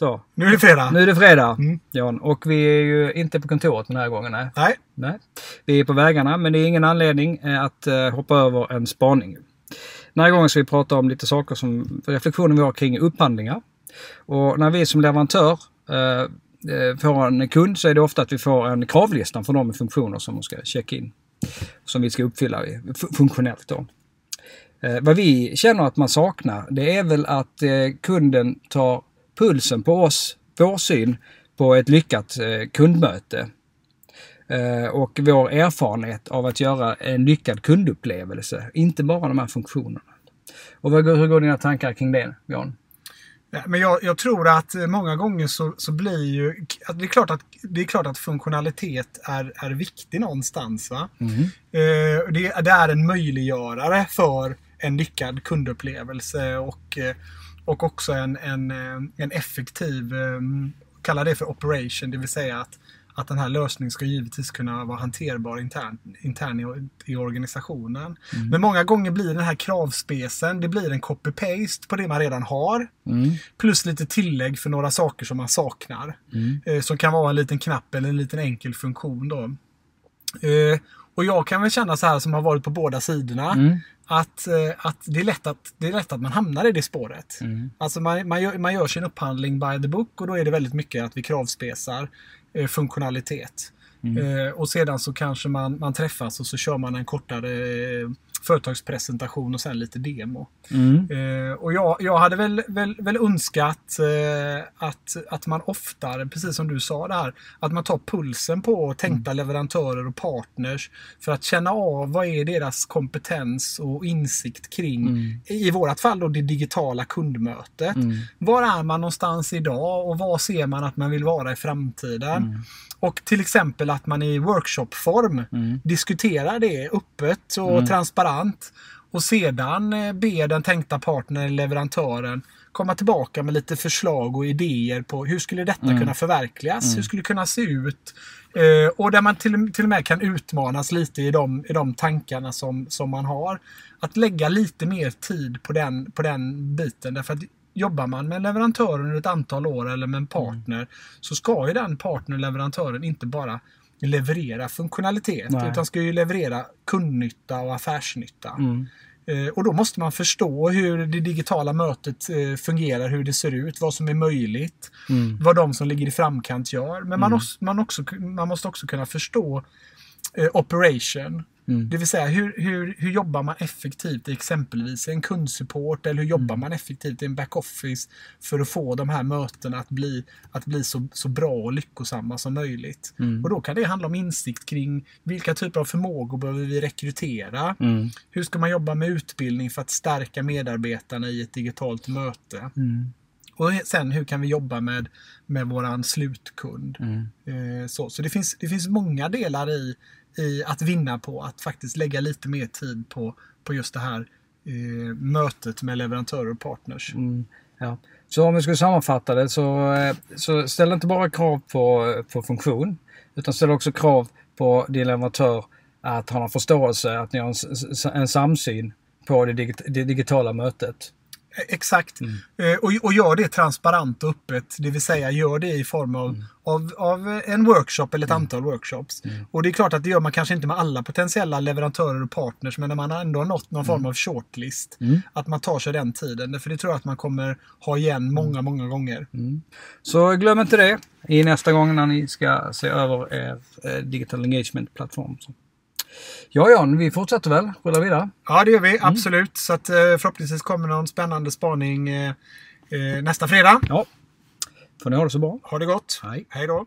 Så, Nu är det fredag. nu är det fredag Mm. Jan och vi är ju inte på kontoret den här gången. Nej. Nej, nej. Vi är på vägarna men det är ingen anledning eh, att eh, hoppa över en spaning. Den här gången ska vi prata om lite saker som reflektioner vi har kring upphandlingar. Och när vi som leverantör eh, eh, får en kund så är det ofta att vi får en kravlista för de funktioner som de ska checka in. Som vi ska uppfylla funktionellt då. Eh, vad vi känner att man saknar det är väl att eh, kunden tar pulsen på oss, vår syn på ett lyckat eh, kundmöte. Eh, och vår erfarenhet av att göra en lyckad kundupplevelse, inte bara de här funktionerna. Och vad, hur går dina tankar kring det, Björn? Ja, men jag, jag tror att eh, många gånger så, så blir ju... Det är klart att, det är klart att funktionalitet är, är viktig någonstans. Va? Eh, det, det är en möjliggörare för en lyckad kundupplevelse och, och också en, en, eh, en effektiv, eh, kalla det för operation, det vill säga att, att den här lösningen ska givetvis kunna vara hanterbar internt intern i, i organisationen. Men många gånger blir den här kravspecen, det blir en copy-paste på det man redan har. Mm. Plus lite tillägg för några saker som man saknar. Mm. Eh, som kan vara en liten knapp eller en liten enkel funktion då. Eh, och jag kan väl känna så här som har varit på båda sidorna. Mm. Att, eh, att, det, är lätt att det är lätt att man hamnar i det spåret. Mm. Alltså man, man, gör, man gör sin upphandling by the book och då är det väldigt mycket att vi kravspesar eh, funktionalitet. Mm. Eh, och sedan så kanske man, man träffas och så kör man en kortare företagspresentation och sen lite demo. Mm. Eh, och jag, jag hade väl, väl, väl önskat eh, att, att man oftare, precis som du sa där, att man tar pulsen på tänkta leverantörer och partners för att känna av vad är deras kompetens och insikt kring, Mm. i vårat fall då, det digitala kundmötet. Mm. Var är man någonstans idag och vad ser man att man vill vara i framtiden? Mm. Och till exempel att man i workshopform Mm. diskuterar det öppet och Mm. Transparent. Och sedan eh, ber den tänkta partnern eller leverantören komma tillbaka med lite förslag och idéer på hur skulle detta Mm. kunna förverkligas? Mm. Hur skulle det kunna se ut? Eh, och där man till, till och med kan utmanas lite i de, i de tankarna som, som man har. Att lägga lite mer tid på den, på den biten. Därför att jobbar man med en leverantör under ett antal år eller med en partner så ska ju den partner leverantören inte bara leverera funktionalitet Nej. utan ska ju leverera kundnytta och affärsnytta. Mm. Eh, Och då måste man förstå hur det digitala mötet eh, fungerar, hur det ser ut, vad som är möjligt, Mm. vad de som ligger i framkant gör. Men man, Mm. också, man, också, man måste också kunna förstå eh, operation. Mm. Det vill säga hur, hur, hur jobbar man effektivt i exempelvis en kundsupport eller hur jobbar Mm. man effektivt i en backoffice för att få de här mötena att bli, att bli så, så bra och lyckosamma som möjligt. Mm. Och då kan det handla om insikt kring vilka typer av förmågor behöver vi rekrytera? Mm. Hur ska man jobba med utbildning för att stärka medarbetarna i ett digitalt möte? Mm. Och sen hur kan vi jobba med, med våran slutkund? Mm. Eh, så så det, finns, det finns många delar i, i att vinna på att faktiskt lägga lite mer tid på, på just det här eh, mötet med leverantörer och partners. Mm, ja. Så om vi skulle sammanfatta det så, eh, så ställ inte bara krav på, på funktion utan ställ också krav på din leverantör att ha en förståelse, att ni har en, en samsyn på det, digit, det digitala mötet. Eh, Exakt. Mm. Eh, och, och gör det transparent och öppet. Det vill säga gör det i form av, av, av en workshop eller ett antal workshops. Mm. Och det är klart att det gör man kanske inte med alla potentiella leverantörer och partners. Men när man ändå har nått någon form av shortlist. Mm. Att man tar sig den tiden. För det tror jag att man kommer ha igen många, många gånger. Mm. Så glöm inte det i nästa gång när ni ska se över er eh, digital engagement-plattform. Ja, Jan, vi fortsätter väl? Rullar vidare? Ja, det gör vi. Mm. Absolut. Så att, eh, förhoppningsvis kommer någon spännande spaning eh, eh, nästa fredag. Ja. Får ni ha det så bra. Ha det gott. Hej. Hej då.